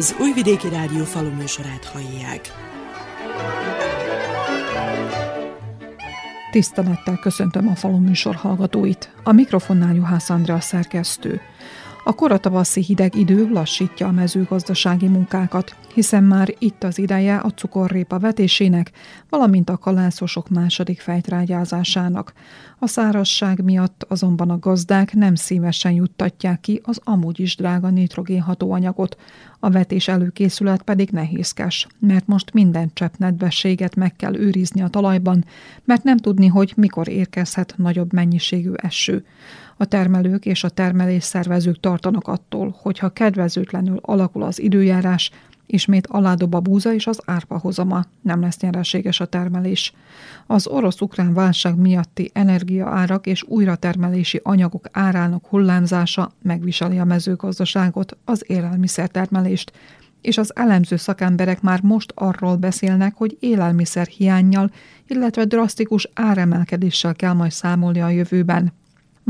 Az Újvidéki Rádió faluműsorát hallják. Tisztelettel köszöntöm a faluműsor hallgatóit. A mikrofonnál Juhász Andrea szerkesztő. A koratavaszi hideg idő lassítja a mezőgazdasági munkákat, hiszen már itt az ideje a cukorrépa vetésének, valamint a kalászosok második fejtrágyázásának. A szárazság miatt azonban a gazdák nem szívesen juttatják ki az amúgy is drága nitrogénhatóanyagot, a vetés előkészület pedig nehézkes, mert most minden csepp nedvességet meg kell őrizni a talajban, mert nem tudni, hogy mikor érkezhet nagyobb mennyiségű eső. A termelők és a termelés szervezők tartanak attól, hogyha kedvezőtlenül alakul az időjárás, ismét aládob a búza és az árpa hozama, nem lesz nyereséges a termelés. Az orosz-ukrán válság miatti energiaárak és újratermelési anyagok árának hullámzása megviseli a mezőgazdaságot, az élelmiszertermelést, és az elemző szakemberek már most arról beszélnek, hogy élelmiszer hiányjal, illetve drasztikus áremelkedéssel kell majd számolni a jövőben.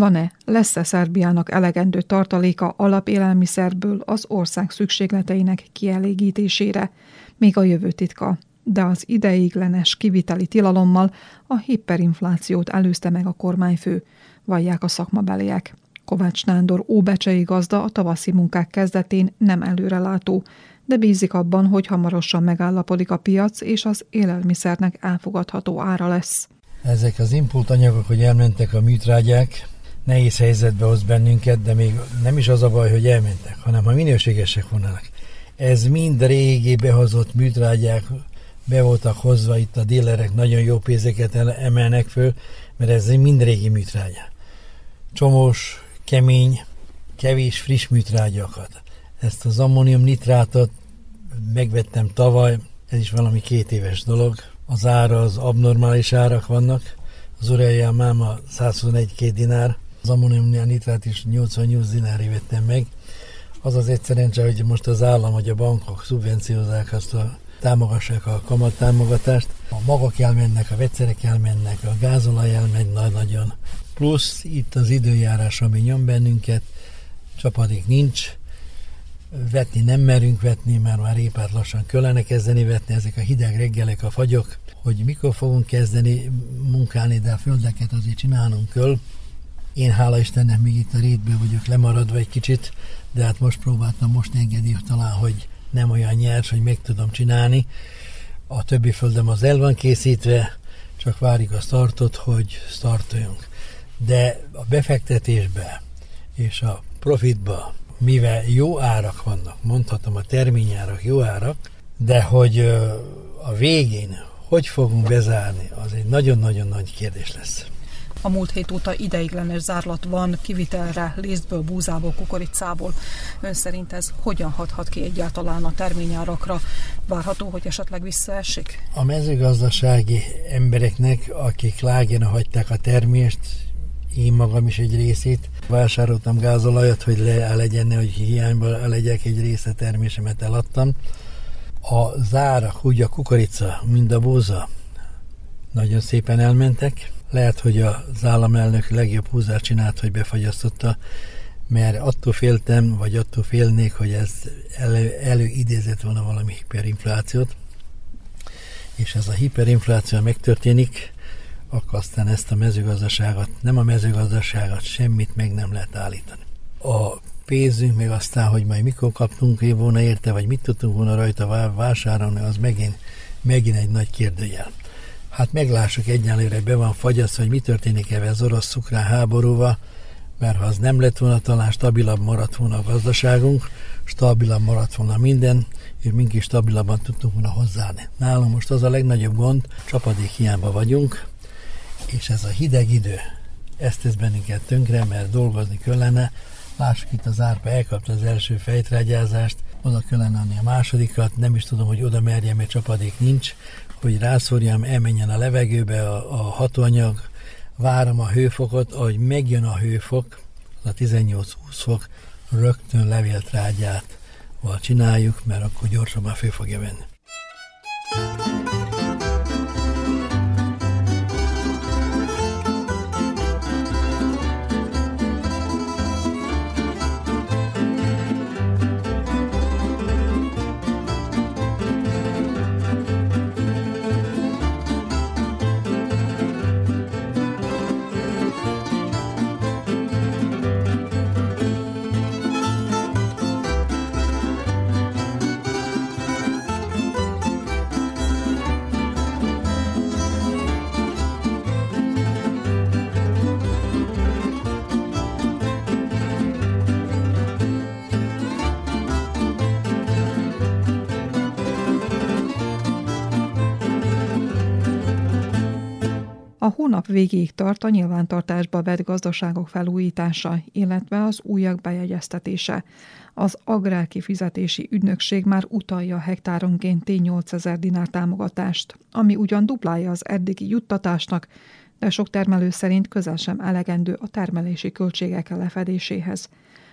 Van-e, lesz-e Szerbiának elegendő tartaléka alapélelmiszerből az ország szükségleteinek kielégítésére? Még a jövő titka. De az ideiglenes kiviteli tilalommal a hiperinflációt előzte meg a kormányfő, vallják a szakmabeliek. Kovács Nándor óbecsei gazda a tavaszi munkák kezdetén nem előrelátó, de bízik abban, hogy hamarosan megállapodik a piac, és az élelmiszernek elfogadható ára lesz. Ezek az impult anyagok, hogy elmentek a műtrágyák, nehéz helyzetbe hoz bennünket, de még nem is az a baj, hogy elmentek, hanem ha minőségesek volnának. Ez mind régi behozott műtrágyák, be voltak hozva, itt a dílerek nagyon jó pénzeket emelnek föl, mert ez mind régi műtrágya. Csomós, kemény, kevés friss műtrágyakat. Ezt az ammónium nitrátot megvettem tavaly, ez is valami két éves dolog. Az ára, az abnormális árak vannak. Az Urejá máma 121 dinár, az ammónium nitrát is 88 dinári vettem meg. Az az egyszerűen csak, hogy most az állam, hogy a bankok szubvenciózzák azt a támogassák a kamattámogatást. A magak elmennek, a vegyszerek elmennek, a gázolaj elmegy nagy nagyon. Plusz itt az időjárás, ami nyom bennünket, csapadék nincs, vetni nem merünk vetni, mert már épát lassan kellene kezdeni vetni, ezek a hideg reggelek, a fagyok, hogy mikor fogunk kezdeni munkálni, de a földeket azért csinálnunk kell. Én hála Istennek még itt a rétből vagyok lemaradva egy kicsit, de hát most próbáltam, most engedi talán, hogy nem olyan nyers, hogy meg tudom csinálni. A többi földem az el van készítve, csak várjuk a startot, hogy startoljunk. De a befektetésbe és a profitba, mivel jó árak vannak, mondhatom a terményárak jó árak, de hogy a végén hogy fogunk bezárni, az egy nagyon-nagyon nagy kérdés lesz. A múlt hét óta ideiglenes zárlat van kivitelre, lisztből, búzából, kukoricából. Ön szerint ez hogyan hathat ki egyáltalán a terményárakra? Várható, hogy esetleg visszaesik? A mezőgazdasági embereknek, akik lágén hagyták a termést, én magam is egy részét. Vásároltam gázolajat, hogy le legyen, hogy hiányból legyek egy része termésemet eladtam. A zárak, úgy a kukorica, mind a búza nagyon szépen elmentek. Lehet, hogy az államelnök legjobb húzást csinált, hogy befagyasztotta, mert attól féltem, vagy attól félnék, hogy ez elő, előidézett volna valami hiperinflációt, és ez a hiperinfláció megtörténik, akkor aztán ezt a mezőgazdaságot, nem a mezőgazdaságot, semmit meg nem lehet állítani. A pénzünk, meg aztán, hogy majd mikor kaptunk volna érte, vagy mit tudtunk volna rajta vásárolni, az megint, megint egy nagy kérdőjel. Hát meglássuk egyenlőre, be van fagyasztva, hogy mi történik ebben az orosz-ukrán háborúval, mert ha az nem lett volna, talán stabilabb maradt volna a gazdaságunk, stabilabb maradt volna minden, és mink is stabilabban tudtunk volna hozzáállni. Nálunk most az a legnagyobb gond, csapadék hiányba vagyunk, és ez a hideg idő, ezt tesz bennünket tönkre, mert dolgozni kellene. Lássuk itt az árpa elkapta az első fejtrágyázást, oda kellene adni a másodikat, nem is tudom, hogy oda merjem, mert csapadék nincs, hogy rászórjam, elmenjen a levegőbe a, a hatóanyag, várom a hőfokot, ahogy megjön a hőfok, az a 18-20 fok, rögtön levéltrágyát csináljuk, mert akkor gyorsabban fő fogja venni. Hónap végéig tart a nyilvántartásba vett gazdaságok felújítása, illetve az újak bejegyeztetése. Az agrárkifizetési ügynökség már utalja hektáronkénti 8000 dinár támogatást, ami ugyan duplája az eddigi juttatásnak, de sok termelő szerint közel sem elegendő a termelési költségek lefedéséhez.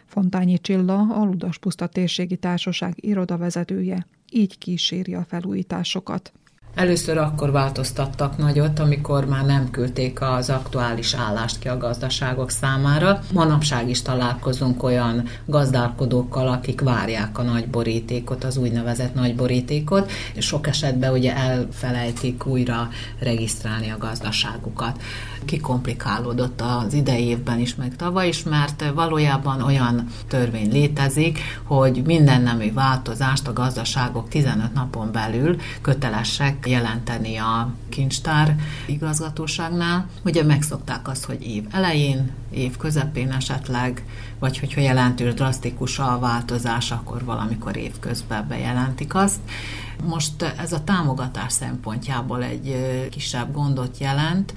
Fontányi Csilla, a Ludas Puszta Térségi Társaság irodavezetője, így kíséri a felújításokat. Először akkor változtattak nagyot, amikor már nem küldték az aktuális állást ki a gazdaságok számára. Manapság is találkozunk olyan gazdálkodókkal, akik várják a nagy borítékot, az úgynevezett nagy borítékot, és sok esetben ugye elfelejtik újra regisztrálni a gazdaságukat. Kikomplikálódott az idei évben is, meg tavaly is, mert valójában olyan törvény létezik, hogy minden nemű változást a gazdaságok 15 napon belül kötelesek jelenteni a kincstár igazgatóságnál. Ugye megszokták azt, hogy év elején, év közepén esetleg, vagy hogyha jelentős, drasztikus a változás, akkor valamikor év közben bejelentik azt. Most ez a támogatás szempontjából egy kisebb gondot jelent,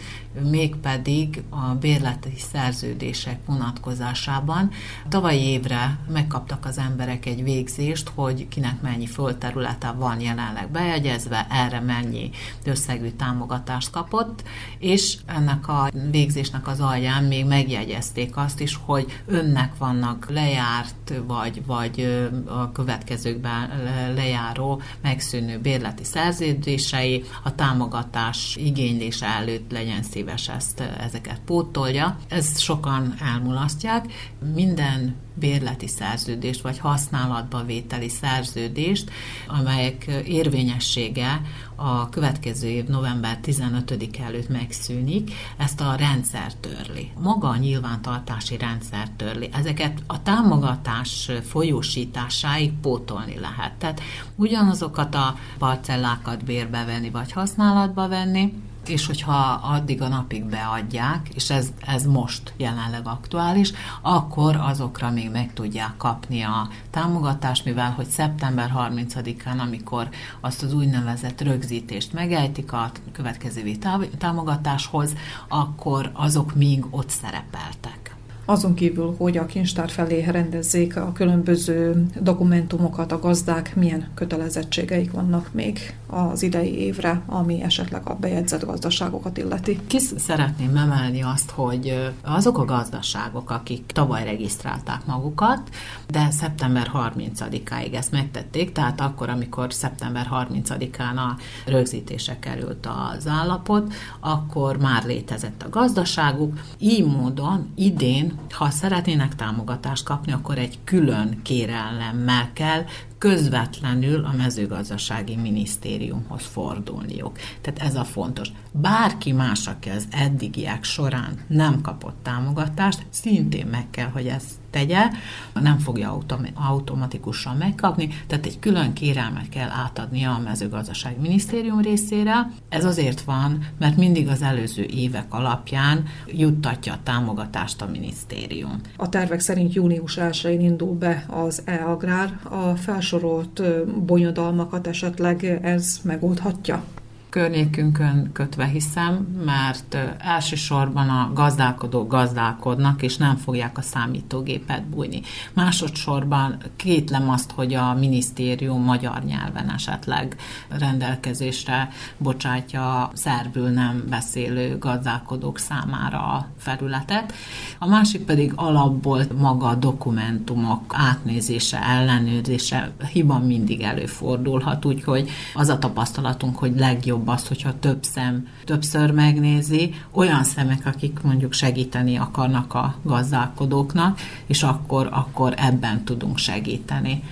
mégpedig a bérleti szerződések vonatkozásában. Tavalyi évre megkaptak az emberek egy végzést, hogy kinek mennyi földterülete van jelenleg bejegyezve, erre mennyi összegű támogatást kapott, és ennek a végzésnek az alján még megjegyezték azt is, hogy önnek vannak lejárt, vagy, vagy a következőkben lejáró, megszűnő bérleti szerződései, a támogatás igénylése előtt legyen szíves szíves ezt, ezeket pótolja. Ezt sokan elmulasztják. Minden bérleti szerződést, vagy használatba vételi szerződést, amelyek érvényessége a következő év november 15 előtt megszűnik, ezt a rendszer törli. Maga a nyilvántartási rendszer törli. Ezeket a támogatás folyósításáig pótolni lehet. Tehát ugyanazokat a parcellákat bérbe venni, vagy használatba venni, és hogyha addig a napig beadják, és ez, ez most jelenleg aktuális, akkor azokra még meg tudják kapni a támogatást, mivel hogy szeptember 30-án, amikor azt az úgynevezett rögzítést megejtik a következő támogatáshoz, akkor azok még ott szerepeltek. Azon kívül, hogy a kincstár felé rendezzék a különböző dokumentumokat, a gazdák milyen kötelezettségeik vannak még az idei évre, ami esetleg a bejegyzett gazdaságokat illeti. Ki szeretném emelni azt, hogy azok a gazdaságok, akik tavaly regisztrálták magukat, de szeptember 30-áig ezt megtették, tehát akkor, amikor szeptember 30-án a rögzítése került az állapot, akkor már létezett a gazdaságuk. Így módon idén ha szeretnének támogatást kapni, akkor egy külön kérelemmel kell közvetlenül a mezőgazdasági minisztériumhoz fordulniuk. Tehát ez a fontos. Bárki más, aki az eddigiek során nem kapott támogatást, szintén meg kell, hogy ezt tegye, nem fogja automatikusan megkapni, tehát egy külön kérelmet kell átadnia a mezőgazdasági minisztérium részére. Ez azért van, mert mindig az előző évek alapján juttatja a támogatást a minisztérium. A tervek szerint június 1-én indul be az e-agrár. A felső felsorolt bonyodalmakat esetleg ez megoldhatja? Környékünkön kötve hiszem, mert elsősorban a gazdálkodók gazdálkodnak, és nem fogják a számítógépet bújni. Másodszorban kétlem azt, hogy a minisztérium magyar nyelven esetleg rendelkezésre bocsátja szerbül nem beszélő gazdálkodók számára a felületet. A másik pedig alapból maga a dokumentumok átnézése, ellenőrzése, hiba mindig előfordulhat, úgyhogy az a tapasztalatunk, hogy legjobb jobb az, hogyha több szem többször megnézi, olyan szemek, akik mondjuk segíteni akarnak a gazdálkodóknak, és akkor, akkor ebben tudunk segíteni.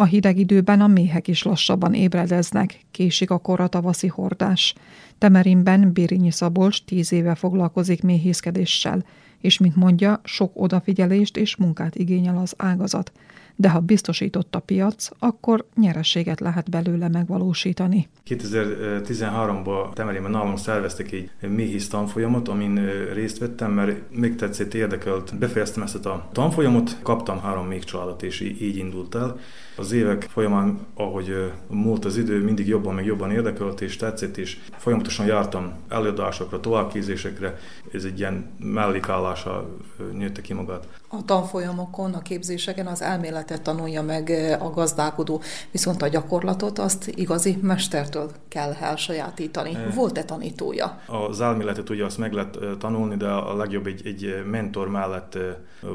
A hideg időben a méhek is lassabban ébredeznek, késik a korra tavaszi hordás. Temerinben Birinyi Szabolcs tíz éve foglalkozik méhészkedéssel, és mint mondja, sok odafigyelést és munkát igényel az ágazat de ha biztosított a piac, akkor nyerességet lehet belőle megvalósítani. 2013-ban Temerében nálunk szerveztek egy méhész tanfolyamot, amin részt vettem, mert még tetszett, érdekelt. Befejeztem ezt a tanfolyamot, kaptam három még családot, és így indult el. Az évek folyamán, ahogy múlt az idő, mindig jobban, meg jobban érdekelt, és tetszett, és folyamatosan jártam előadásokra, továbbképzésekre. Ez egy ilyen mellékállása nőtte ki magát. A tanfolyamokon, a képzéseken az elméletet tanulja meg a gazdálkodó, viszont a gyakorlatot azt igazi mestertől kell elsajátítani. Volt-e tanítója? Az elméletet ugye azt meg lehet tanulni, de a legjobb egy, egy mentor mellett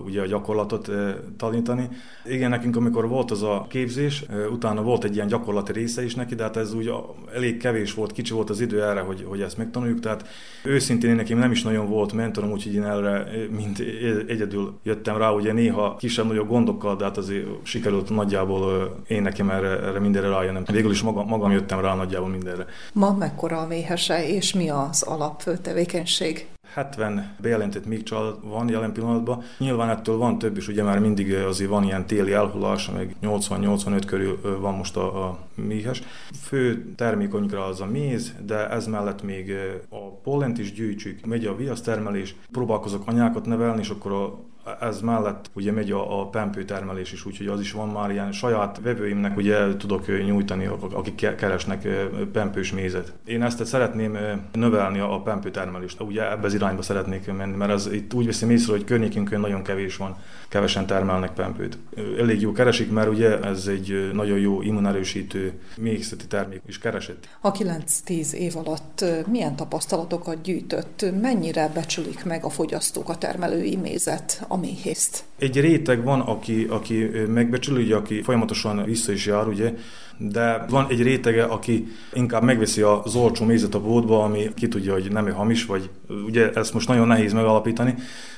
ugye a gyakorlatot tanítani. Igen, nekünk amikor volt az a képzés, utána volt egy ilyen gyakorlati része is neki, de hát ez úgy elég kevés volt, kicsi volt az idő erre, hogy, hogy ezt megtanuljuk, tehát őszintén én nekem nem is nagyon volt mentorom, úgyhogy én erre mint egyedül jöttem rá, ugye néha kisebb-nagyobb gondokkal, de hát azért sikerült nagyjából én nekem erre, erre mindenre rájönnöm. Végül is magam, magam jöttem rá nagyjából mindenre. Ma mekkora a méhese, és mi az alaptevékenység? 70 bejelentett még család van jelen pillanatban. Nyilván ettől van több is, ugye már mindig azért van ilyen téli elhullás, meg 80-85 körül van most a, a méhes. Fő termékonyra az a méz, de ez mellett még a pollent is gyűjtsük, megy a viasztermelés, próbálkozok anyákat nevelni, és akkor a ez mellett ugye megy a, a pempő termelés is, úgyhogy az is van már ilyen saját vevőimnek ugye tudok nyújtani, akik keresnek pempős mézet. Én ezt szeretném növelni a pempő termelést, ugye ebbe az irányba szeretnék menni, mert ez itt úgy veszem észre, hogy környékünkön nagyon kevés van, kevesen termelnek pempőt. Elég jó keresik, mert ugye ez egy nagyon jó immunerősítő méhészeti termék is keresett. A 9-10 év alatt milyen tapasztalatokat gyűjtött, mennyire becsülik meg a fogyasztók a termelői mézet, a méhészt? Egy réteg van, aki, aki megbecsül, ugye, aki folyamatosan vissza is jár, ugye, de van egy rétege, aki inkább megveszi az olcsó mézet a boltba, ami ki tudja, hogy nem hamis, vagy ugye ezt most nagyon nehéz megalapítani,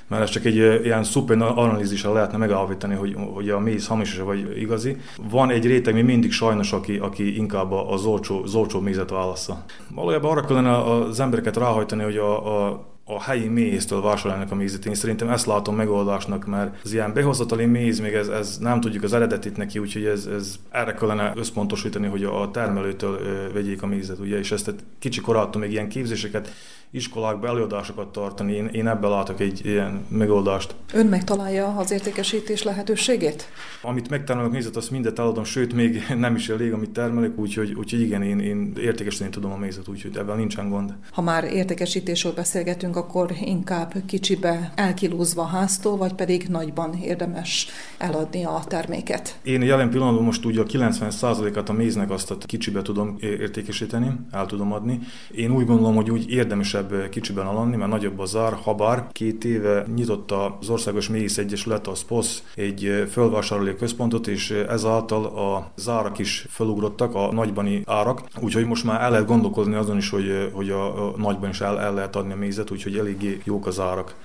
mert ez csak egy ilyen szuper analízissel lehetne megállapítani, hogy, hogy a méz hamis vagy igazi. Van egy réteg, mi mindig sajnos, aki, aki inkább az olcsó, az olcsó mézet válassza. Valójában arra kellene az embereket ráhajtani, hogy a, a a helyi méztől vásárolnak a mézet. Én szerintem ezt látom megoldásnak, mert az ilyen behozatali méz, még ez, ez nem tudjuk az eredetit neki, úgyhogy ez, ez erre kellene összpontosítani, hogy a termelőtől vegyék a mézet, ugye, és ezt kicsi korától még ilyen képzéseket iskolákba előadásokat tartani. Én, én ebben látok egy ilyen megoldást. Ön megtalálja az értékesítés lehetőségét? Amit megtermelek mézet, azt mindet eladom, sőt, még nem is elég, amit termelek, úgyhogy, úgyhogy igen, én, én értékesíteni tudom a mézet, úgyhogy ebben nincsen gond. Ha már értékesítésről beszélgetünk, akkor inkább kicsibe elkilúzva háztól, vagy pedig nagyban érdemes eladni a terméket? Én jelen pillanatban most ugye a 90%-át a méznek azt a kicsibe tudom értékesíteni, el tudom adni. Én úgy gondolom, hogy úgy érdemesebb kisebb kicsiben alanni, mert nagyobb a zár. Habár két éve nyitott az Országos Méhész Egyesület, a SPOSZ egy fölvásároló központot, és ezáltal a zárak is felugrottak, a nagybani árak, úgyhogy most már el lehet gondolkozni azon is, hogy, hogy a, a nagyban is el, el lehet adni a mézet, úgyhogy eléggé jók az árak.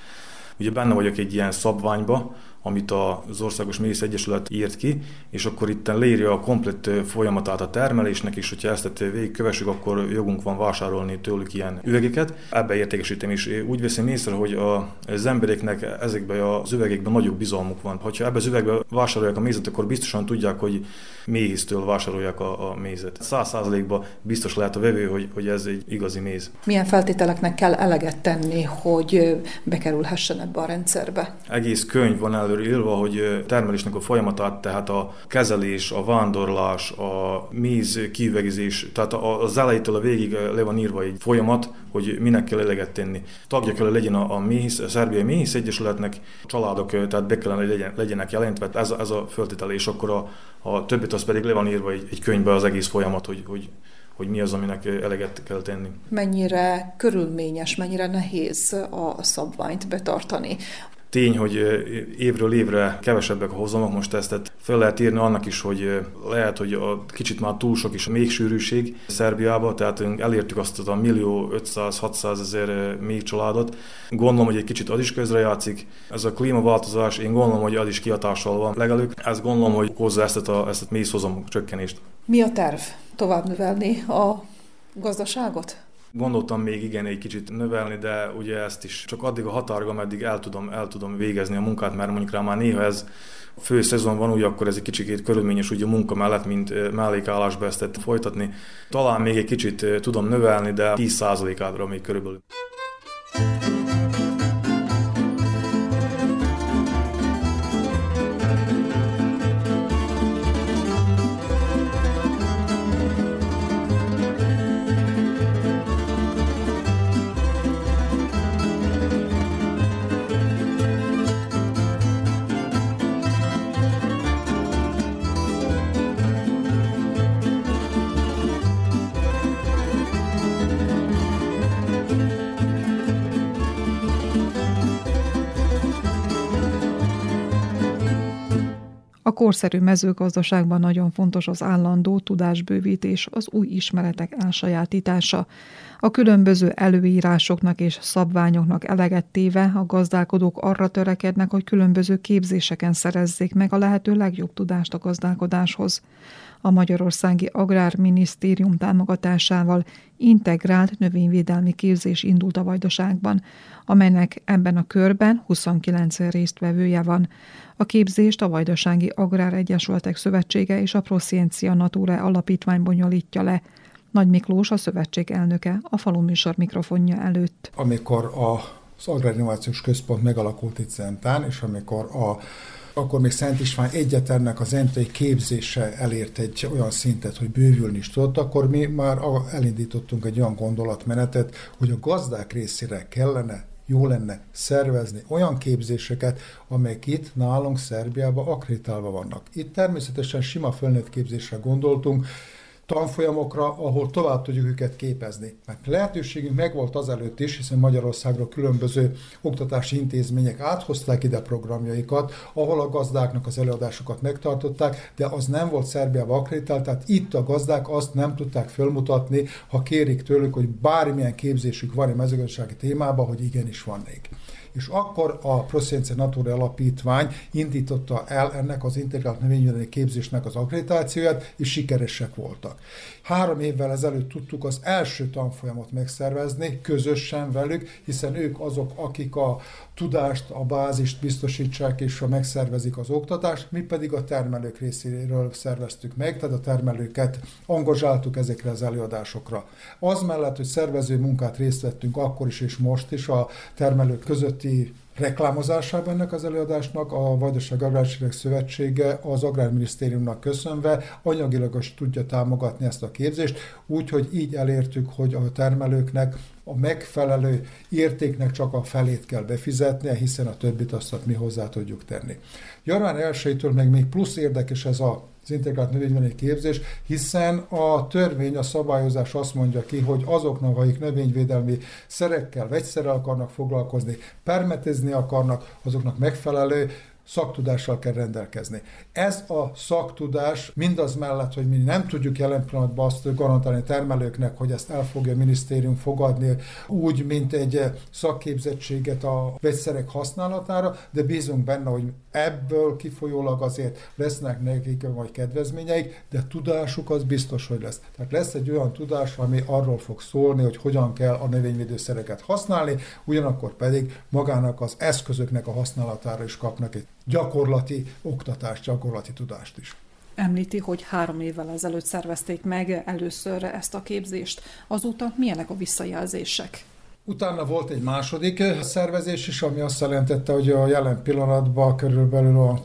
Ugye benne vagyok egy ilyen szabványba, amit az Országos Méhész Egyesület írt ki, és akkor itt leírja a komplett folyamatát a termelésnek, és hogyha ezt végigkövessük, akkor jogunk van vásárolni tőlük ilyen üvegeket. Ebbe értékesítem is. Úgy veszem észre, hogy az embereknek ezekben az üvegekben nagyobb bizalmuk van. Ha ebbe az üvegbe vásárolják a mézet, akkor biztosan tudják, hogy méhésztől vásárolják a, a mézet. Száz százalékban biztos lehet a vevő, hogy, hogy ez egy igazi méz. Milyen feltételeknek kell eleget tenni, hogy bekerülhessen ebbe a rendszerbe? Egész könyv van el előre írva, hogy termelésnek a folyamatát, tehát a kezelés, a vándorlás, a méz kivegzés, tehát az elejétől a végig le van írva egy folyamat, hogy minek kell eleget tenni. Tagja kell legyen a, a, méhész, a Szerbiai Méhész Egyesületnek, családok, tehát be kellene legyen, legyenek jelentve, ez, ez a föltétel, és akkor a, a többit az pedig le van írva egy, egy könyvbe az egész folyamat, hogy, hogy hogy mi az, aminek eleget kell tenni. Mennyire körülményes, mennyire nehéz a szabványt betartani? Tény, hogy évről évre kevesebbek a hozamok, most ezt fel lehet írni annak is, hogy lehet, hogy a kicsit már túl sok is a még sűrűség Szerbiába, tehát elértük azt a millió 500-600 ezer még családot. Gondolom, hogy egy kicsit az is közrejátszik. Ez a klímaváltozás, én gondolom, hogy az is kihatással van legelők. Ezt gondolom, hogy hozza ezt a, ezt a mély hozamok csökkenést. Mi a terv? Tovább növelni a gazdaságot? Gondoltam még igen egy kicsit növelni, de ugye ezt is csak addig a határig, ameddig el tudom, el tudom végezni a munkát, mert mondjuk rá már néha ez fő szezon van, úgy akkor ez egy kicsit körülményes ugye a munka mellett, mint mellékállásba ezt folytatni. Talán még egy kicsit tudom növelni, de 10%-ádra még körülbelül. Korszerű mezőgazdaságban nagyon fontos az állandó tudásbővítés, az új ismeretek elsajátítása. A különböző előírásoknak és szabványoknak eleget téve a gazdálkodók arra törekednek, hogy különböző képzéseken szerezzék meg a lehető legjobb tudást a gazdálkodáshoz a Magyarországi Agrárminisztérium támogatásával integrált növényvédelmi képzés indult a Vajdaságban, amelynek ebben a körben 29 résztvevője van. A képzést a Vajdasági Agrár Egyesületek Szövetsége és a Prosciencia Nature Alapítvány bonyolítja le. Nagy Miklós, a szövetség elnöke, a falu műsor mikrofonja előtt. Amikor a az Agrárinnovációs Központ megalakult itt Zentán, és amikor a akkor még Szent István egyetemnek az entei képzése elért egy olyan szintet, hogy bővülni is tudott, akkor mi már elindítottunk egy olyan gondolatmenetet, hogy a gazdák részére kellene jó lenne szervezni olyan képzéseket, amelyek itt nálunk Szerbiában akreditálva vannak. Itt természetesen sima fölnőtt képzésre gondoltunk, tanfolyamokra, ahol tovább tudjuk őket képezni. Mert lehetőségünk megvolt azelőtt is, hiszen Magyarországra különböző oktatási intézmények áthozták ide programjaikat, ahol a gazdáknak az előadásokat megtartották, de az nem volt Szerbiában akreditált, tehát itt a gazdák azt nem tudták felmutatni, ha kérik tőlük, hogy bármilyen képzésük van a mezőgazdasági témában, hogy igenis van még és akkor a Proscience Nature Alapítvány indította el ennek az integrált növényvédelmi képzésnek az akkreditációját, és sikeresek voltak. Három évvel ezelőtt tudtuk az első tanfolyamot megszervezni közösen velük, hiszen ők azok, akik a tudást, a bázist biztosítsák és a megszervezik az oktatást, mi pedig a termelők részéről szerveztük meg, tehát a termelőket angazsáltuk ezekre az előadásokra. Az mellett, hogy szervező munkát részt vettünk akkor is és most is a termelők közötti reklámozásában ennek az előadásnak a Vajdaság Agrárségek Szövetsége az Agrárminisztériumnak köszönve anyagilag is tudja támogatni ezt a képzést, úgyhogy így elértük, hogy a termelőknek a megfelelő értéknek csak a felét kell befizetnie, hiszen a többit azt mi hozzá tudjuk tenni. Január 1-től meg még plusz érdekes ez a az integrált növényvédelmi képzés, hiszen a törvény, a szabályozás azt mondja ki, hogy azoknak, akik növényvédelmi szerekkel, vegyszerrel akarnak foglalkozni, permetezni akarnak, azoknak megfelelő szaktudással kell rendelkezni. Ez a szaktudás mindaz mellett, hogy mi nem tudjuk jelen pillanatban azt garantálni termelőknek, hogy ezt el fogja a minisztérium fogadni úgy, mint egy szakképzettséget a vegyszerek használatára, de bízunk benne, hogy ebből kifolyólag azért lesznek nekik majd kedvezményeik, de tudásuk az biztos, hogy lesz. Tehát lesz egy olyan tudás, ami arról fog szólni, hogy hogyan kell a növényvédőszereket használni, ugyanakkor pedig magának az eszközöknek a használatára is kapnak egy gyakorlati oktatást, gyakorlati tudást is. Említi, hogy három évvel ezelőtt szervezték meg először ezt a képzést. Azóta milyenek a visszajelzések? Utána volt egy második szervezés is, ami azt jelentette, hogy a jelen pillanatban körülbelül a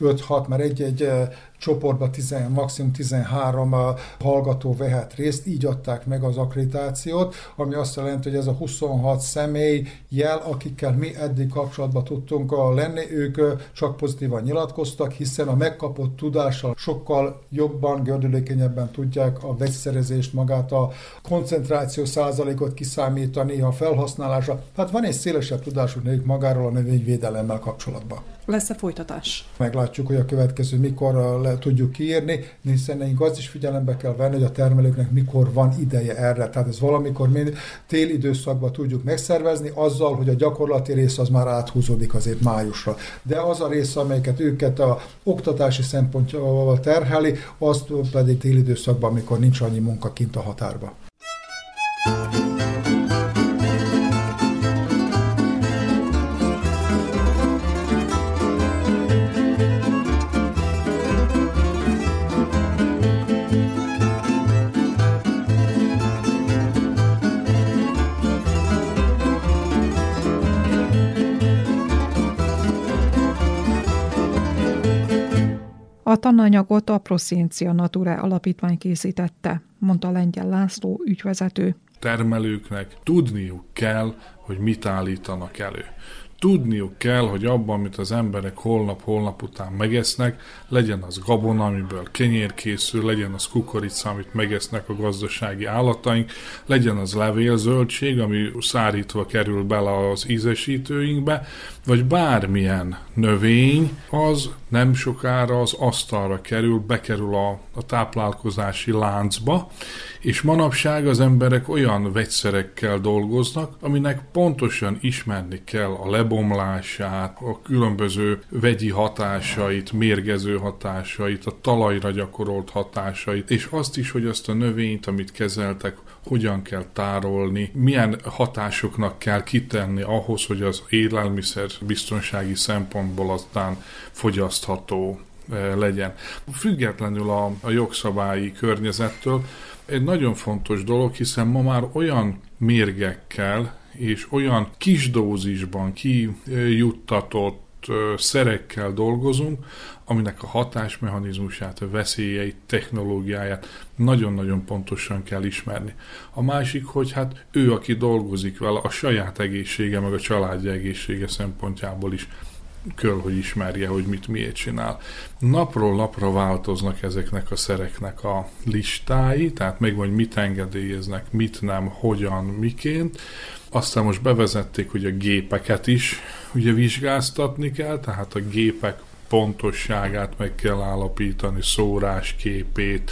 25-6, mert egy-egy csoportba 10, maximum 13 hallgató vehet részt, így adták meg az akkreditációt, ami azt jelenti, hogy ez a 26 személy jel, akikkel mi eddig kapcsolatban tudtunk lenni, ők csak pozitívan nyilatkoztak, hiszen a megkapott tudással sokkal jobban, gördülékenyebben tudják a vegyszerezést, magát a koncentráció százalékot kiszámítani, a felhasználása. Tehát van egy szélesebb tudásuk nekik magáról a növényvédelemmel kapcsolatban. Lesz-e folytatás? Meglátjuk, hogy a következő mikor le tudjuk kiírni, hiszen nekünk azt is figyelembe kell venni, hogy a termelőknek mikor van ideje erre. Tehát ez valamikor mind tél időszakban tudjuk megszervezni, azzal, hogy a gyakorlati rész az már áthúzódik azért májusra. De az a rész, amelyiket őket a oktatási szempontjával terheli, azt pedig tél időszakban, amikor nincs annyi munka kint a határba. A tananyagot a Prosciencia Nature alapítvány készítette, mondta Lengyel László ügyvezető. Termelőknek tudniuk kell, hogy mit állítanak elő. Tudniuk kell, hogy abban, amit az emberek holnap-holnap után megesznek, legyen az gabona, amiből kenyér készül, legyen az kukorica, amit megesznek a gazdasági állataink, legyen az levélzöldség, ami szárítva kerül bele az ízesítőinkbe, vagy bármilyen növény, az nem sokára az asztalra kerül, bekerül a, a táplálkozási láncba, és manapság az emberek olyan vegyszerekkel dolgoznak, aminek pontosan ismerni kell a lebomlását, a különböző vegyi hatásait, mérgező hatásait, a talajra gyakorolt hatásait, és azt is, hogy azt a növényt, amit kezeltek, hogyan kell tárolni, milyen hatásoknak kell kitenni ahhoz, hogy az élelmiszer biztonsági szempontból aztán fogyasztható eh, legyen. Függetlenül a, a jogszabályi környezettől, egy nagyon fontos dolog, hiszen ma már olyan mérgekkel és olyan kis dózisban kijuttatott szerekkel dolgozunk, aminek a hatásmechanizmusát, a veszélyeit, technológiáját nagyon-nagyon pontosan kell ismerni. A másik, hogy hát ő, aki dolgozik vele, a saját egészsége, meg a családja egészsége szempontjából is kell, hogy ismerje, hogy mit miért csinál. Napról napra változnak ezeknek a szereknek a listái, tehát meg hogy mit engedélyeznek, mit nem, hogyan, miként. Aztán most bevezették, hogy a gépeket is ugye vizsgáztatni kell, tehát a gépek pontosságát meg kell állapítani, szórás képét,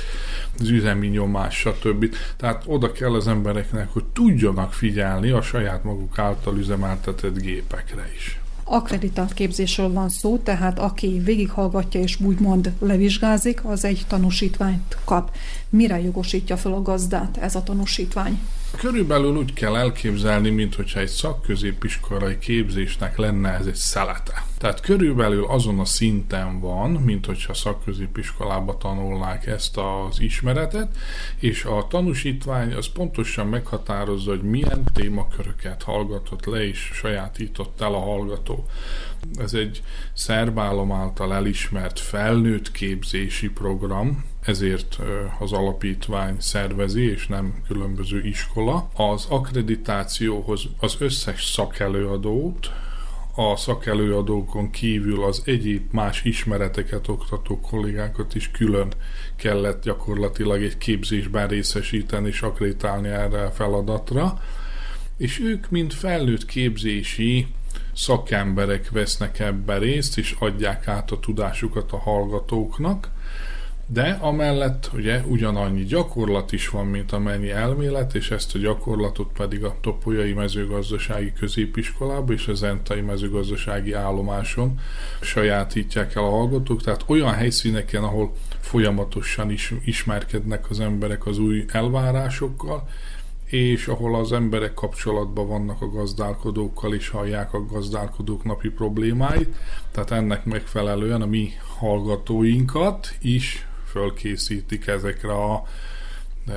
az üzemi nyomás, stb. Tehát oda kell az embereknek, hogy tudjanak figyelni a saját maguk által üzemeltetett gépekre is. Akreditált képzésről van szó, tehát aki végighallgatja és úgymond levizsgázik, az egy tanúsítványt kap. Mire jogosítja fel a gazdát ez a tanúsítvány? Körülbelül úgy kell elképzelni, mint hogyha egy szakközépiskolai képzésnek lenne ez egy szelete. Tehát körülbelül azon a szinten van, mint hogyha szakközépiskolába tanulnák ezt az ismeretet, és a tanúsítvány az pontosan meghatározza, hogy milyen témaköröket hallgatott le és sajátított el a hallgató. Ez egy szerbálom által elismert felnőtt képzési program, ezért az alapítvány szervezi, és nem különböző iskola. Az akkreditációhoz az összes szakelőadót, a szakelőadókon kívül az egyéb más ismereteket oktató kollégákat is külön kellett gyakorlatilag egy képzésben részesíteni és akreditálni erre a feladatra, és ők mind felnőtt képzési szakemberek vesznek ebbe részt, és adják át a tudásukat a hallgatóknak, de amellett ugye ugyanannyi gyakorlat is van, mint amennyi elmélet, és ezt a gyakorlatot pedig a Topolyai mezőgazdasági középiskolában és az Entai mezőgazdasági állomáson sajátítják el a hallgatók, tehát olyan helyszíneken, ahol folyamatosan is ismerkednek az emberek az új elvárásokkal, és ahol az emberek kapcsolatban vannak a gazdálkodókkal, és hallják a gazdálkodók napi problémáit, tehát ennek megfelelően a mi hallgatóinkat is fölkészítik ezekre a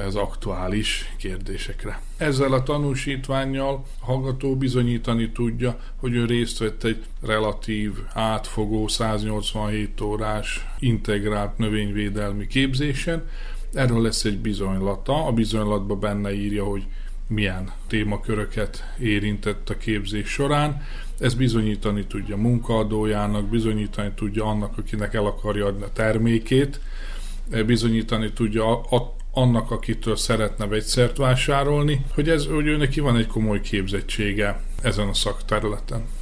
az aktuális kérdésekre. Ezzel a tanúsítványjal a hallgató bizonyítani tudja, hogy ő részt vett egy relatív, átfogó 187 órás integrált növényvédelmi képzésen. Erről lesz egy bizonylata. A bizonylatban benne írja, hogy milyen témaköröket érintett a képzés során. Ez bizonyítani tudja munkaadójának, bizonyítani tudja annak, akinek el akarja adni a termékét, bizonyítani tudja annak, akitől szeretne vegyszert vásárolni, hogy, ez, hogy ő neki van egy komoly képzettsége ezen a szakterületen.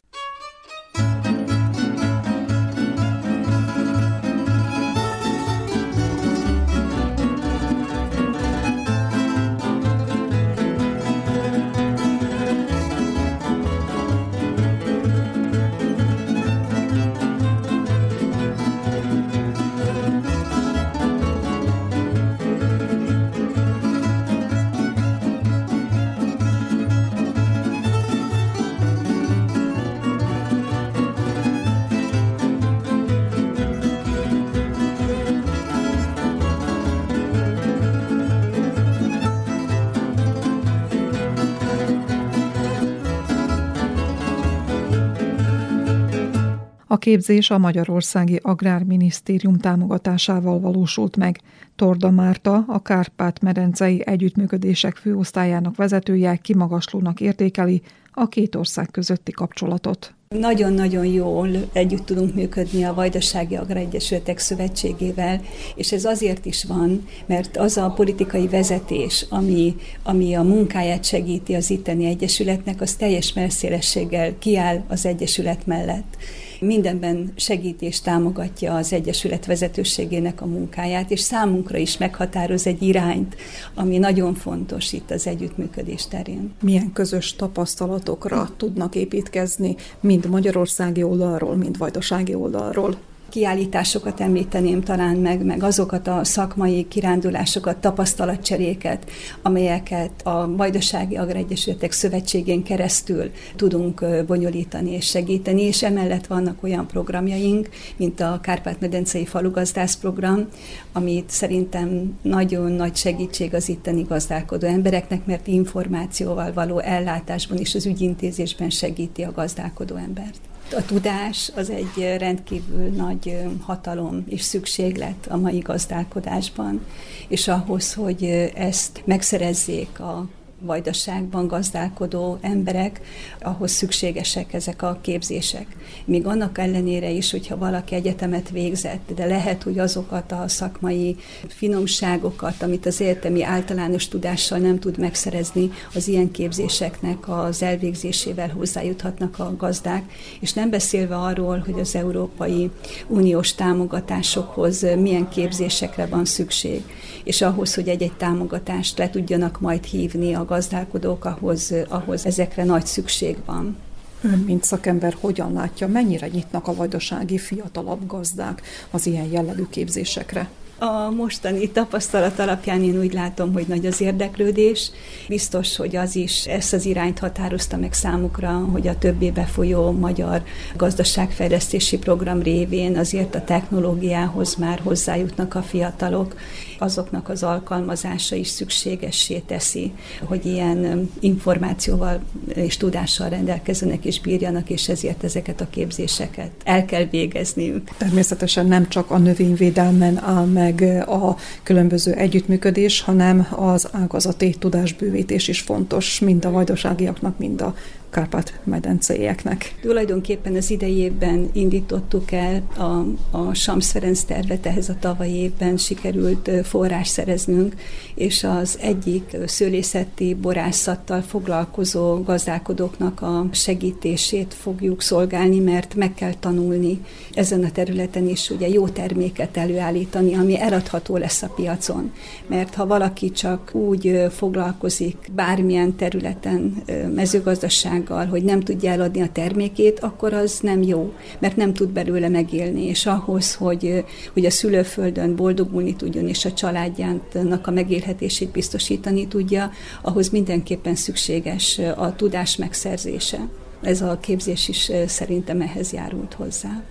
Képzés a Magyarországi Agrárminisztérium támogatásával valósult meg. Torda Márta, a Kárpát-medencei Együttműködések főosztályának vezetője kimagaslónak értékeli a két ország közötti kapcsolatot. Nagyon-nagyon jól együtt tudunk működni a Vajdasági Agráregyesületek Szövetségével, és ez azért is van, mert az a politikai vezetés, ami, ami a munkáját segíti az itteni egyesületnek, az teljes merszélességgel kiáll az egyesület mellett mindenben segít és támogatja az Egyesület vezetőségének a munkáját, és számunkra is meghatároz egy irányt, ami nagyon fontos itt az együttműködés terén. Milyen közös tapasztalatokra tudnak építkezni, mind magyarországi oldalról, mind vajdasági oldalról? Kiállításokat említeném talán meg, meg azokat a szakmai kirándulásokat, tapasztalatcseréket, amelyeket a Vajdasági Agregyesületek Szövetségén keresztül tudunk bonyolítani és segíteni, és emellett vannak olyan programjaink, mint a Kárpát-medencei falugazdász program, amit szerintem nagyon nagy segítség az itteni gazdálkodó embereknek, mert információval való ellátásban és az ügyintézésben segíti a gazdálkodó embert. A tudás az egy rendkívül nagy hatalom és szükséglet a mai gazdálkodásban, és ahhoz, hogy ezt megszerezzék a vajdaságban gazdálkodó emberek, ahhoz szükségesek ezek a képzések. Még annak ellenére is, hogyha valaki egyetemet végzett, de lehet, hogy azokat a szakmai finomságokat, amit az értemi általános tudással nem tud megszerezni, az ilyen képzéseknek az elvégzésével hozzájuthatnak a gazdák, és nem beszélve arról, hogy az Európai Uniós támogatásokhoz milyen képzésekre van szükség, és ahhoz, hogy egy-egy támogatást le tudjanak majd hívni a gazdálkodók, ahhoz, ahhoz ezekre nagy szükség van. Ön, mint szakember, hogyan látja, mennyire nyitnak a vajdasági fiatalabb gazdák az ilyen jellegű képzésekre? A mostani tapasztalat alapján én úgy látom, hogy nagy az érdeklődés. Biztos, hogy az is ezt az irányt határozta meg számukra, hogy a többé befolyó magyar gazdaságfejlesztési program révén azért a technológiához már hozzájutnak a fiatalok, azoknak az alkalmazása is szükségessé teszi, hogy ilyen információval és tudással rendelkezzenek és bírjanak, és ezért ezeket a képzéseket el kell végezniük. Természetesen nem csak a növényvédelmen áll meg a különböző együttműködés, hanem az ágazati tudásbővítés is fontos, mind a vajdaságiaknak, mind a Kárpát-medenceieknek. Tulajdonképpen az idei évben indítottuk el a, a Sams Ferenc tervet, ehhez a tavalyi évben sikerült forrás szereznünk, és az egyik szőlészeti borászattal foglalkozó gazdálkodóknak a segítését fogjuk szolgálni, mert meg kell tanulni ezen a területen is ugye jó terméket előállítani, ami eladható lesz a piacon. Mert ha valaki csak úgy foglalkozik bármilyen területen, mezőgazdaság, gazdasággal, hogy nem tudja eladni a termékét, akkor az nem jó, mert nem tud belőle megélni, és ahhoz, hogy, hogy a szülőföldön boldogulni tudjon, és a családjának a megélhetését biztosítani tudja, ahhoz mindenképpen szükséges a tudás megszerzése. Ez a képzés is szerintem ehhez járult hozzá.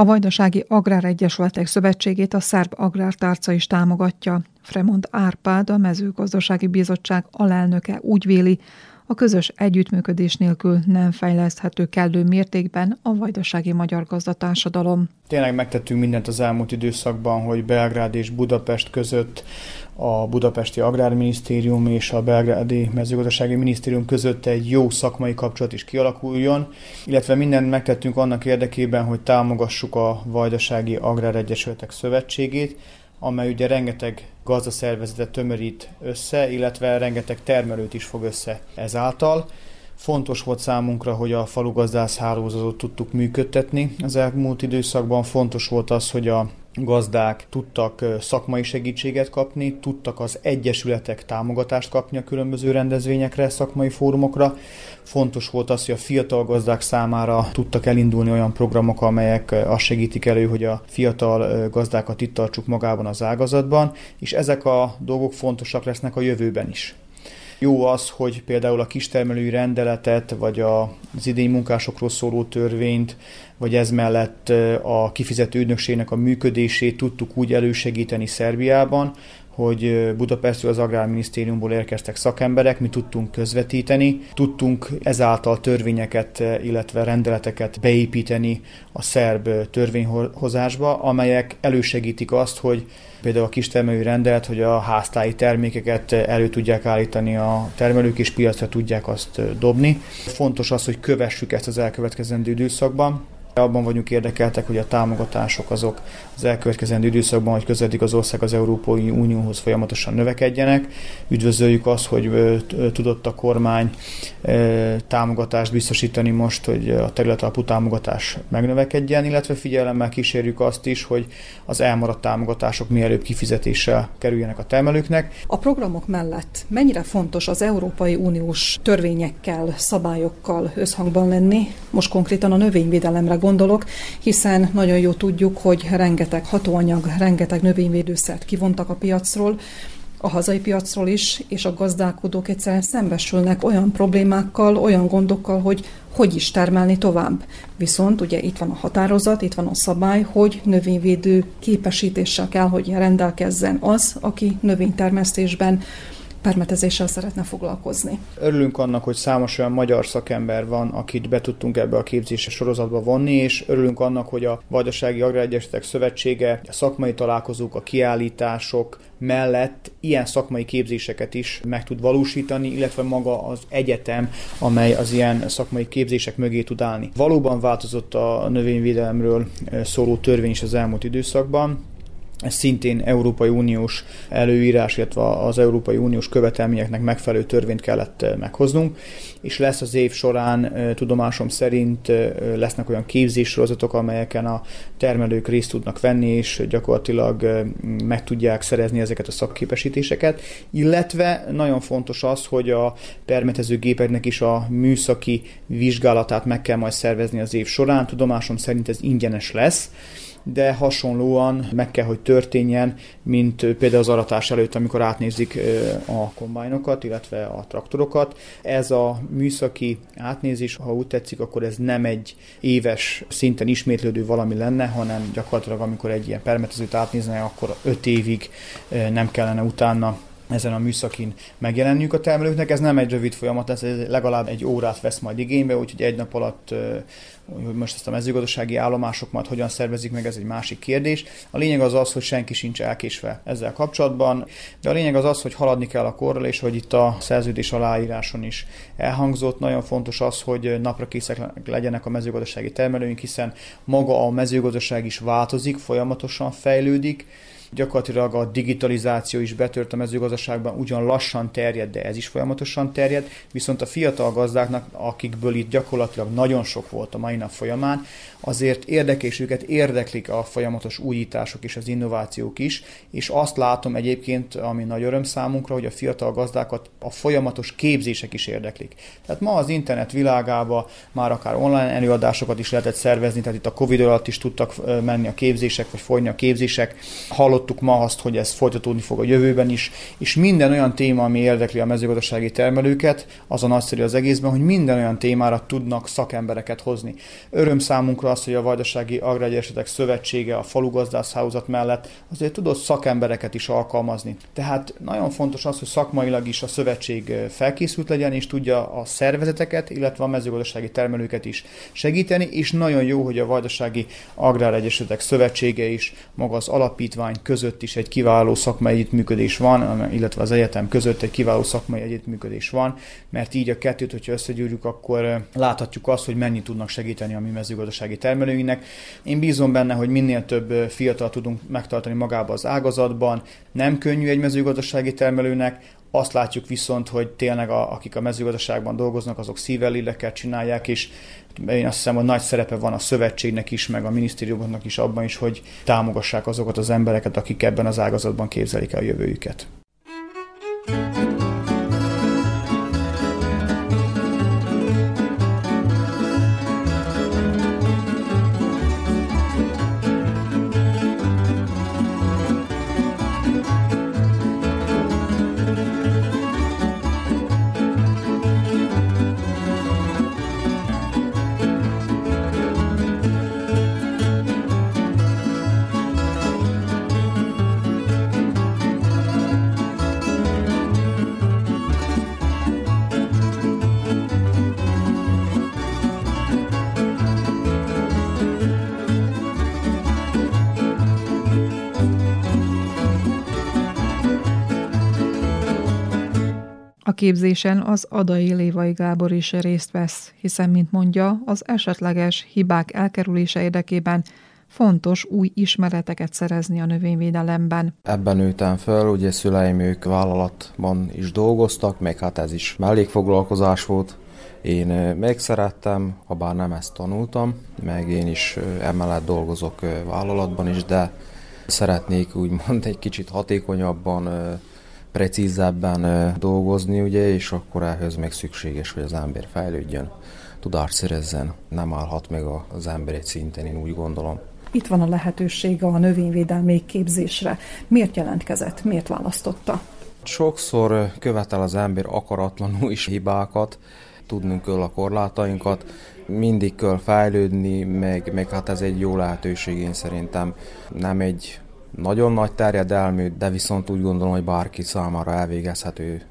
A Vajdasági Agráregyesületek Szövetségét a Szerb Agrártárca is támogatja. Fremont Árpád, a mezőgazdasági bizottság alelnöke úgy véli, a közös együttműködés nélkül nem fejleszthető kellő mértékben a vajdasági magyar gazdatársadalom. Tényleg megtettünk mindent az elmúlt időszakban, hogy Belgrád és Budapest között a Budapesti Agrárminisztérium és a Belgrádi Mezőgazdasági Minisztérium között egy jó szakmai kapcsolat is kialakuljon, illetve mindent megtettünk annak érdekében, hogy támogassuk a Vajdasági Agráregyesületek Szövetségét, amely ugye rengeteg gazdaszervezetet tömörít össze, illetve rengeteg termelőt is fog össze ezáltal. Fontos volt számunkra, hogy a falugazdász hálózatot tudtuk működtetni az elmúlt időszakban. Fontos volt az, hogy a gazdák tudtak szakmai segítséget kapni, tudtak az egyesületek támogatást kapni a különböző rendezvényekre, szakmai fórumokra. Fontos volt az, hogy a fiatal gazdák számára tudtak elindulni olyan programok, amelyek azt segítik elő, hogy a fiatal gazdákat itt tartsuk magában az ágazatban, és ezek a dolgok fontosak lesznek a jövőben is. Jó az, hogy például a kistermelői rendeletet, vagy az idei munkásokról szóló törvényt, vagy ez mellett a kifizető ügynökségnek a működését tudtuk úgy elősegíteni Szerbiában, hogy Budapestről az Agrárminisztériumból érkeztek szakemberek, mi tudtunk közvetíteni, tudtunk ezáltal törvényeket, illetve rendeleteket beépíteni a szerb törvényhozásba, amelyek elősegítik azt, hogy például a kistermelői rendelet, hogy a háztáji termékeket elő tudják állítani a termelők, és piacra tudják azt dobni. Fontos az, hogy kövessük ezt az elkövetkezendő időszakban, abban vagyunk érdekeltek, hogy a támogatások azok az elkövetkezendő időszakban, hogy közeledik az ország az Európai Unióhoz folyamatosan növekedjenek. Üdvözöljük azt, hogy tudott a kormány támogatást biztosítani most, hogy a területalapú támogatás megnövekedjen, illetve figyelemmel kísérjük azt is, hogy az elmaradt támogatások mielőbb kifizetéssel kerüljenek a termelőknek. A programok mellett mennyire fontos az Európai Uniós törvényekkel, szabályokkal összhangban lenni, most konkrétan a növényvédelemre gondolok, hiszen nagyon jó tudjuk, hogy rengeteg hatóanyag, rengeteg növényvédőszert kivontak a piacról, a hazai piacról is, és a gazdálkodók egyszerűen szembesülnek olyan problémákkal, olyan gondokkal, hogy hogy is termelni tovább. Viszont ugye itt van a határozat, itt van a szabály, hogy növényvédő képesítéssel kell, hogy rendelkezzen az, aki növénytermesztésben permetezéssel szeretne foglalkozni. Örülünk annak, hogy számos olyan magyar szakember van, akit be tudtunk ebbe a képzési sorozatba vonni, és örülünk annak, hogy a Vajdasági Agráregyesületek Szövetsége, a szakmai találkozók, a kiállítások mellett ilyen szakmai képzéseket is meg tud valósítani, illetve maga az egyetem, amely az ilyen szakmai képzések mögé tud állni. Valóban változott a növényvédelemről szóló törvény is az elmúlt időszakban, ez szintén Európai Uniós előírás, illetve az Európai Uniós követelményeknek megfelelő törvényt kellett meghoznunk, és lesz az év során tudomásom szerint lesznek olyan képzéssorozatok, amelyeken a termelők részt tudnak venni, és gyakorlatilag meg tudják szerezni ezeket a szakképesítéseket, illetve nagyon fontos az, hogy a permetező gépeknek is a műszaki vizsgálatát meg kell majd szervezni az év során, tudomásom szerint ez ingyenes lesz, de hasonlóan meg kell, hogy történjen, mint például az aratás előtt, amikor átnézik a kombájnokat, illetve a traktorokat. Ez a műszaki átnézés, ha úgy tetszik, akkor ez nem egy éves szinten ismétlődő valami lenne, hanem gyakorlatilag amikor egy ilyen permetezőt átnézne, akkor öt évig nem kellene utána ezen a műszakin megjelenniük a termelőknek. Ez nem egy rövid folyamat ez legalább egy órát vesz majd igénybe, úgyhogy egy nap alatt hogy most ezt a mezőgazdasági állomások majd hogyan szervezik meg, ez egy másik kérdés. A lényeg az az, hogy senki sincs elkésve ezzel kapcsolatban, de a lényeg az az, hogy haladni kell a korral, és hogy itt a szerződés aláíráson is elhangzott. Nagyon fontos az, hogy napra készek legyenek a mezőgazdasági termelőink, hiszen maga a mezőgazdaság is változik, folyamatosan fejlődik, Gyakorlatilag a digitalizáció is betört a mezőgazdaságban, ugyan lassan terjed, de ez is folyamatosan terjed, viszont a fiatal gazdáknak, akikből itt gyakorlatilag nagyon sok volt a mai nap folyamán, azért érdekés őket érdeklik a folyamatos újítások és az innovációk is, és azt látom egyébként, ami nagy öröm számunkra, hogy a fiatal gazdákat a folyamatos képzések is érdeklik. Tehát ma az internet világában már akár online előadásokat is lehetett szervezni, tehát itt a Covid alatt is tudtak menni a képzések, vagy folyni a képzések. Hallott hallottuk ma azt, hogy ez folytatódni fog a jövőben is, és minden olyan téma, ami érdekli a mezőgazdasági termelőket, az a nagyszerű az egészben, hogy minden olyan témára tudnak szakembereket hozni. Öröm számunkra az, hogy a Vajdasági Agrárgyeresetek Szövetsége a falugazdászhálózat mellett azért tudott szakembereket is alkalmazni. Tehát nagyon fontos az, hogy szakmailag is a szövetség felkészült legyen, és tudja a szervezeteket, illetve a mezőgazdasági termelőket is segíteni, és nagyon jó, hogy a Vajdasági Agráregyesületek Szövetsége is, maga az alapítvány között is egy kiváló szakmai együttműködés van, illetve az egyetem között egy kiváló szakmai együttműködés van, mert így a kettőt, hogyha összegyűrjük, akkor láthatjuk azt, hogy mennyi tudnak segíteni a mi mezőgazdasági termelőinknek. Én bízom benne, hogy minél több fiatal tudunk megtartani magába az ágazatban. Nem könnyű egy mezőgazdasági termelőnek, azt látjuk viszont, hogy tényleg a, akik a mezőgazdaságban dolgoznak, azok szívvel, lélekkel csinálják, és én azt hiszem, hogy nagy szerepe van a szövetségnek is, meg a minisztériumoknak is abban is, hogy támogassák azokat az embereket, akik ebben az ágazatban képzelik el a jövőjüket. Képzésen az Adai Lévai Gábor is részt vesz, hiszen, mint mondja, az esetleges hibák elkerülése érdekében fontos új ismereteket szerezni a növényvédelemben. Ebben nőttem föl, ugye szüleim ők vállalatban is dolgoztak, meg hát ez is mellékfoglalkozás volt. Én megszerettem, ha bár nem ezt tanultam, meg én is emellett dolgozok vállalatban is, de szeretnék úgymond egy kicsit hatékonyabban precízebben dolgozni, ugye, és akkor ehhez még szükséges, hogy az ember fejlődjön, tudást szerezzen, nem állhat meg az ember egy szinten, én úgy gondolom. Itt van a lehetősége a növényvédelmi képzésre. Miért jelentkezett? Miért választotta? Sokszor követel az ember akaratlanul is hibákat, tudnunk kell a korlátainkat, mindig kell fejlődni, meg, meg hát ez egy jó lehetőség én szerintem. Nem egy nagyon nagy terjedelmű, de viszont úgy gondolom, hogy bárki számára elvégezhető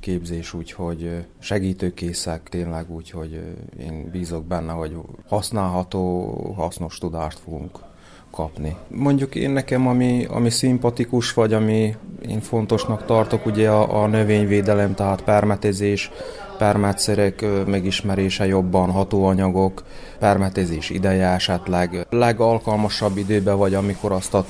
képzés, úgyhogy segítőkészek tényleg, úgyhogy én bízok benne, hogy használható, hasznos tudást fogunk kapni. Mondjuk én nekem, ami, ami szimpatikus, vagy ami én fontosnak tartok, ugye a, a növényvédelem, tehát permetezés, permetszerek megismerése jobban, hatóanyagok, permetezés ideje esetleg legalkalmasabb időben, vagy amikor azt a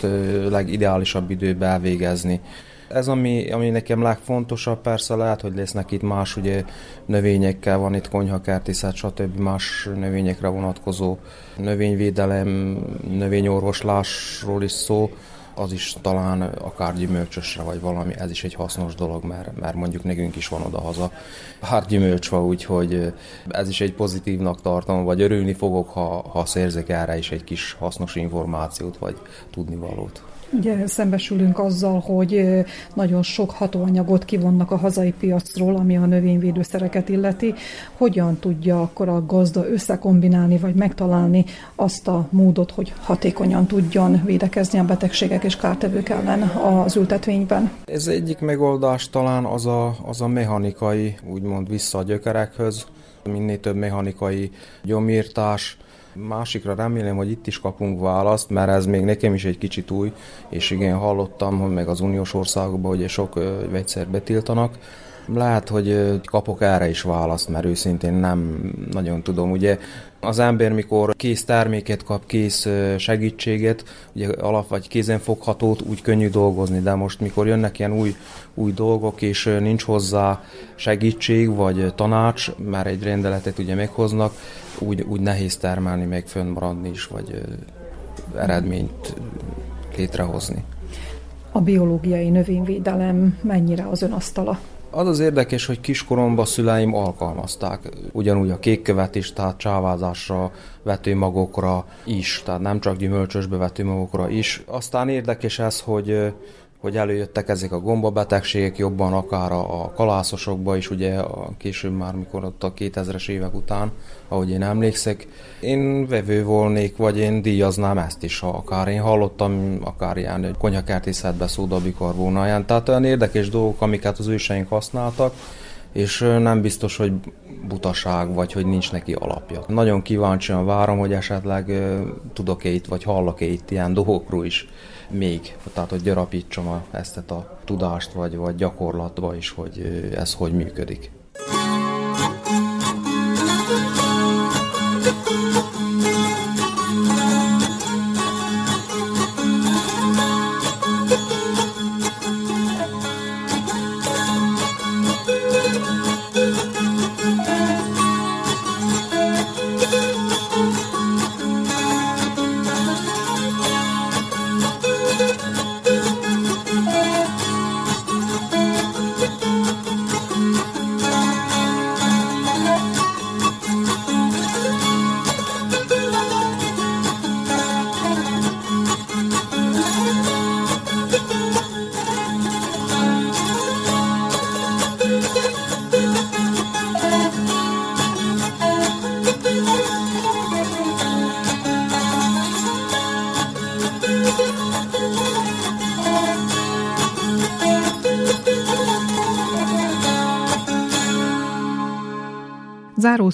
legideálisabb időben elvégezni. Ez ami, ami nekem legfontosabb, persze lehet, hogy lesznek itt más ugye növényekkel, van itt konyhakertészet, stb. más növényekre vonatkozó növényvédelem, növényorvoslásról is szó, az is talán akár gyümölcsösre vagy valami, ez is egy hasznos dolog, mert, mert mondjuk nekünk is van oda-haza pár gyümölcs van, úgyhogy ez is egy pozitívnak tartom, vagy örülni fogok, ha, ha szerzek erre is egy kis hasznos információt, vagy tudnivalót. Ugye szembesülünk azzal, hogy nagyon sok hatóanyagot kivonnak a hazai piacról, ami a növényvédőszereket illeti. Hogyan tudja akkor a gazda összekombinálni, vagy megtalálni azt a módot, hogy hatékonyan tudjon védekezni a betegségek és kártevők ellen az ültetvényben? Ez egyik megoldás talán az a, az a mechanikai, úgymond vissza a gyökerekhöz, minél több mechanikai gyomírtás, Másikra remélem, hogy itt is kapunk választ, mert ez még nekem is egy kicsit új, és igen, hallottam, hogy meg az uniós országokban, hogy sok vegyszer betiltanak. Lehet, hogy kapok erre is választ, mert őszintén nem nagyon tudom. Ugye az ember, mikor kész terméket kap, kész segítséget, ugye alap vagy kézenfoghatót, úgy könnyű dolgozni, de most mikor jönnek ilyen új, új dolgok, és nincs hozzá segítség vagy tanács, már egy rendeletet ugye meghoznak, úgy, úgy nehéz termelni, meg fönnmaradni is, vagy eredményt létrehozni. A biológiai növényvédelem mennyire az ön asztala? Az az érdekes, hogy kiskoromban szüleim alkalmazták ugyanúgy a kékkövet is, tehát csávázásra, vetőmagokra is, tehát nem csak gyümölcsösbe vetőmagokra is. Aztán érdekes ez, hogy hogy előjöttek ezek a gombabetegségek jobban, akár a, kalászosokba is, ugye a később már, mikor ott a 2000-es évek után, ahogy én emlékszek. Én vevő volnék, vagy én díjaznám ezt is, ha akár én hallottam, akár ilyen hogy konyhakertészetbe szódabikarbónáján. Tehát olyan érdekes dolgok, amiket az őseink használtak, és nem biztos, hogy butaság, vagy hogy nincs neki alapja. Nagyon kíváncsian várom, hogy esetleg tudok-e itt, vagy hallok-e itt ilyen dolgokról is még, tehát hogy gyarapítsam a, ezt a tudást, vagy, vagy gyakorlatba is, hogy ez hogy működik.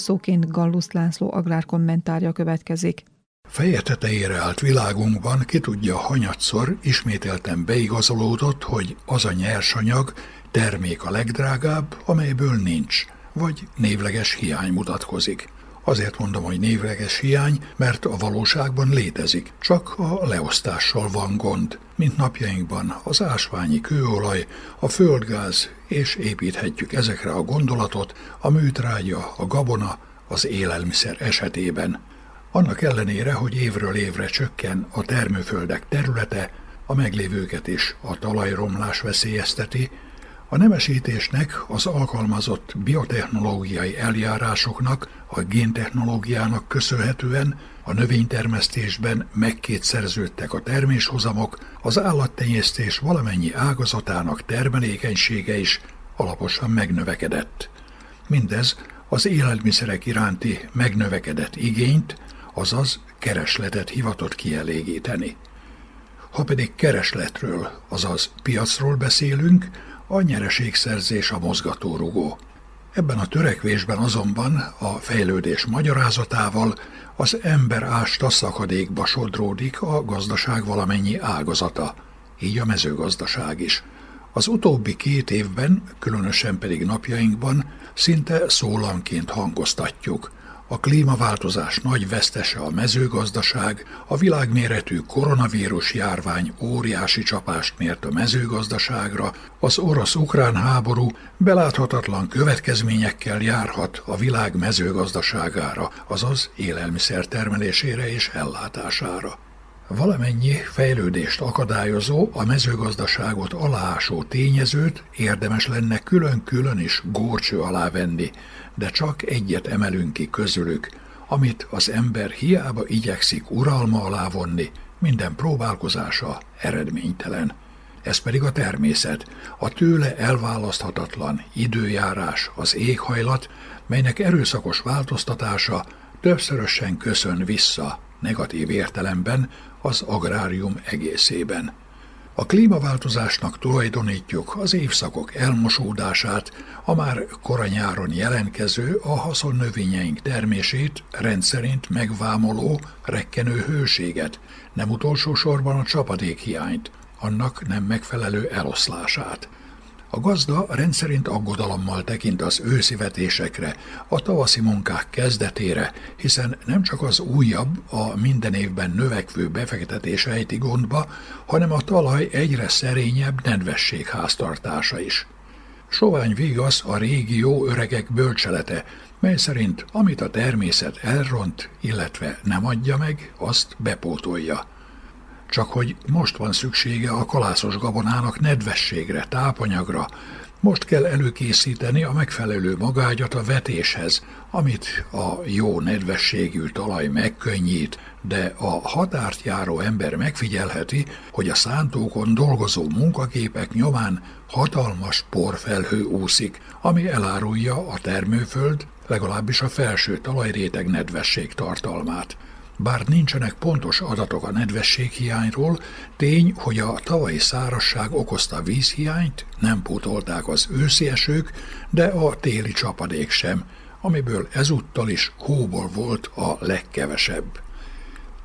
Zárószóként Gallus László agrárkommentárja következik. Feje tetejére állt világunkban, ki tudja, hanyatszor ismételten beigazolódott, hogy az a nyersanyag termék a legdrágább, amelyből nincs, vagy névleges hiány mutatkozik. Azért mondom, hogy névleges hiány, mert a valóságban létezik, csak a leosztással van gond, mint napjainkban az ásványi kőolaj, a földgáz, és építhetjük ezekre a gondolatot a műtrágya, a gabona, az élelmiszer esetében. Annak ellenére, hogy évről évre csökken a termőföldek területe, a meglévőket is a talajromlás veszélyezteti, a nemesítésnek az alkalmazott biotechnológiai eljárásoknak, a géntechnológiának köszönhetően a növénytermesztésben megkétszerződtek a terméshozamok, az állattenyésztés valamennyi ágazatának termelékenysége is alaposan megnövekedett. Mindez az élelmiszerek iránti megnövekedett igényt, azaz keresletet hivatott kielégíteni. Ha pedig keresletről, azaz piacról beszélünk, a nyereségszerzés a mozgatórugó. Ebben a törekvésben azonban a fejlődés magyarázatával az ember ásta szakadékba sodródik a gazdaság valamennyi ágazata, így a mezőgazdaság is. Az utóbbi két évben, különösen pedig napjainkban szinte szólanként hangoztatjuk – a klímaváltozás nagy vesztese a mezőgazdaság, a világméretű koronavírus járvány óriási csapást mért a mezőgazdaságra, az orosz-ukrán háború beláthatatlan következményekkel járhat a világ mezőgazdaságára, azaz élelmiszer termelésére és ellátására. Valamennyi fejlődést akadályozó, a mezőgazdaságot aláásó tényezőt érdemes lenne külön-külön is górcső alá venni, de csak egyet emelünk ki közülük, amit az ember hiába igyekszik uralma alá vonni, minden próbálkozása eredménytelen. Ez pedig a természet, a tőle elválaszthatatlan időjárás, az éghajlat, melynek erőszakos változtatása többszörösen köszön vissza negatív értelemben az agrárium egészében. A klímaváltozásnak tulajdonítjuk az évszakok elmosódását, a már koranyáron jelentkező a haszonnövényeink termését rendszerint megvámoló, rekkenő hőséget, nem utolsó sorban a csapadékhiányt, annak nem megfelelő eloszlását – a gazda rendszerint aggodalommal tekint az őszi a tavaszi munkák kezdetére, hiszen nem csak az újabb, a minden évben növekvő befektetés ejti gondba, hanem a talaj egyre szerényebb nedvesség háztartása is. Sovány vigasz a régió öregek bölcselete, mely szerint amit a természet elront, illetve nem adja meg, azt bepótolja. Csak hogy most van szüksége a kalászos gabonának nedvességre, tápanyagra, most kell előkészíteni a megfelelő magágyat a vetéshez, amit a jó nedvességű talaj megkönnyít, de a határt járó ember megfigyelheti, hogy a szántókon dolgozó munkaképek nyomán hatalmas porfelhő úszik, ami elárulja a termőföld, legalábbis a felső talajréteg nedvesség tartalmát. Bár nincsenek pontos adatok a nedvességhiányról, tény, hogy a tavalyi szárasság okozta vízhiányt, nem pótolták az őszi esők, de a téli csapadék sem, amiből ezúttal is hóból volt a legkevesebb.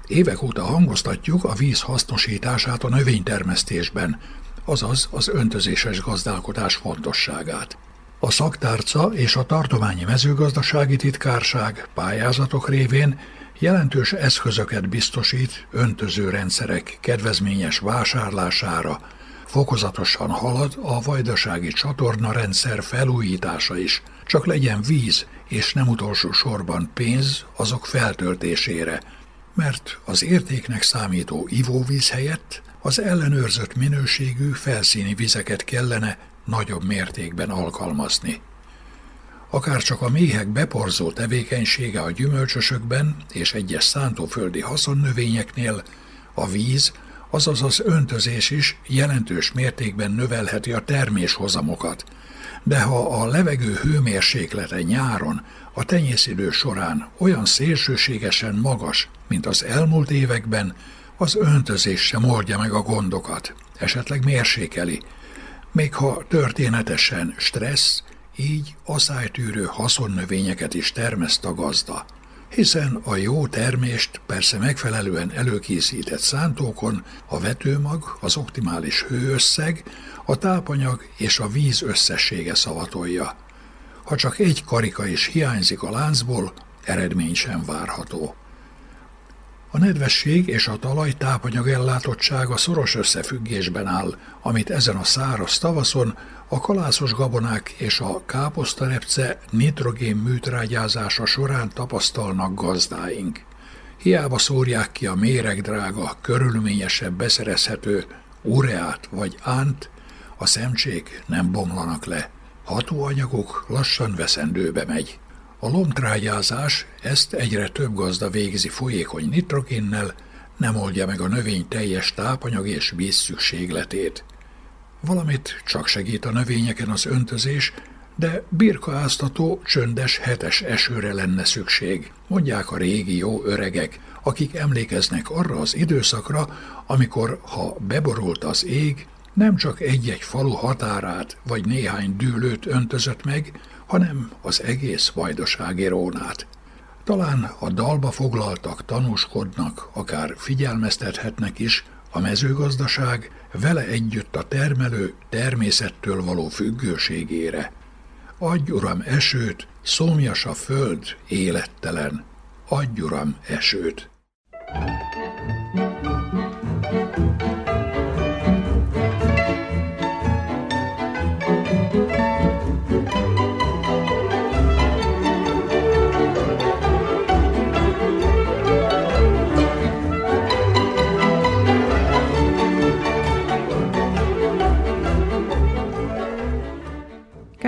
Évek óta hangoztatjuk a víz hasznosítását a növénytermesztésben, azaz az öntözéses gazdálkodás fontosságát. A szaktárca és a tartományi mezőgazdasági titkárság pályázatok révén jelentős eszközöket biztosít öntöző rendszerek kedvezményes vásárlására, fokozatosan halad a vajdasági csatorna rendszer felújítása is, csak legyen víz, és nem utolsó sorban pénz azok feltöltésére, mert az értéknek számító ivóvíz helyett az ellenőrzött minőségű felszíni vizeket kellene nagyobb mértékben alkalmazni. Akár csak a méhek beporzó tevékenysége a gyümölcsösökben és egyes szántóföldi haszonnövényeknél, a víz, azaz az öntözés is jelentős mértékben növelheti a terméshozamokat, de ha a levegő hőmérséklete nyáron a tenyészidő során olyan szélsőségesen magas, mint az elmúlt években, az öntözés sem oldja meg a gondokat, esetleg mérsékeli, még ha történetesen stressz, így aszálytűrő haszonnövényeket is termeszt a gazda, hiszen a jó termést persze megfelelően előkészített szántókon a vetőmag, az optimális hőösszeg, a tápanyag és a víz összessége szavatolja. Ha csak egy karika is hiányzik a láncból, eredmény sem várható. A nedvesség és a talaj tápanyag ellátottsága szoros összefüggésben áll, amit ezen a száraz tavaszon a kalászos gabonák és a káposztarepce nitrogén műtrágyázása során tapasztalnak gazdáink. Hiába szórják ki a méregdrága, körülményesebb beszerezhető ureát vagy ánt, a szemcsék nem bomlanak le. Hatóanyagok lassan veszendőbe megy. A lomtrágyázás ezt egyre több gazda végzi folyékony nitrogénnel, nem oldja meg a növény teljes tápanyag és víz szükségletét. Valamit csak segít a növényeken az öntözés, de birkaáztató, csöndes hetes esőre lenne szükség, mondják a régi jó öregek, akik emlékeznek arra az időszakra, amikor, ha beborult az ég, nem csak egy-egy falu határát vagy néhány dűlőt öntözött meg, hanem az egész vajdasági rónát. Talán a dalba foglaltak tanúskodnak, akár figyelmeztethetnek is, a mezőgazdaság vele együtt a termelő természettől való függőségére. Adj, Uram, esőt, szomjas a föld, élettelen. Adj, Uram, esőt.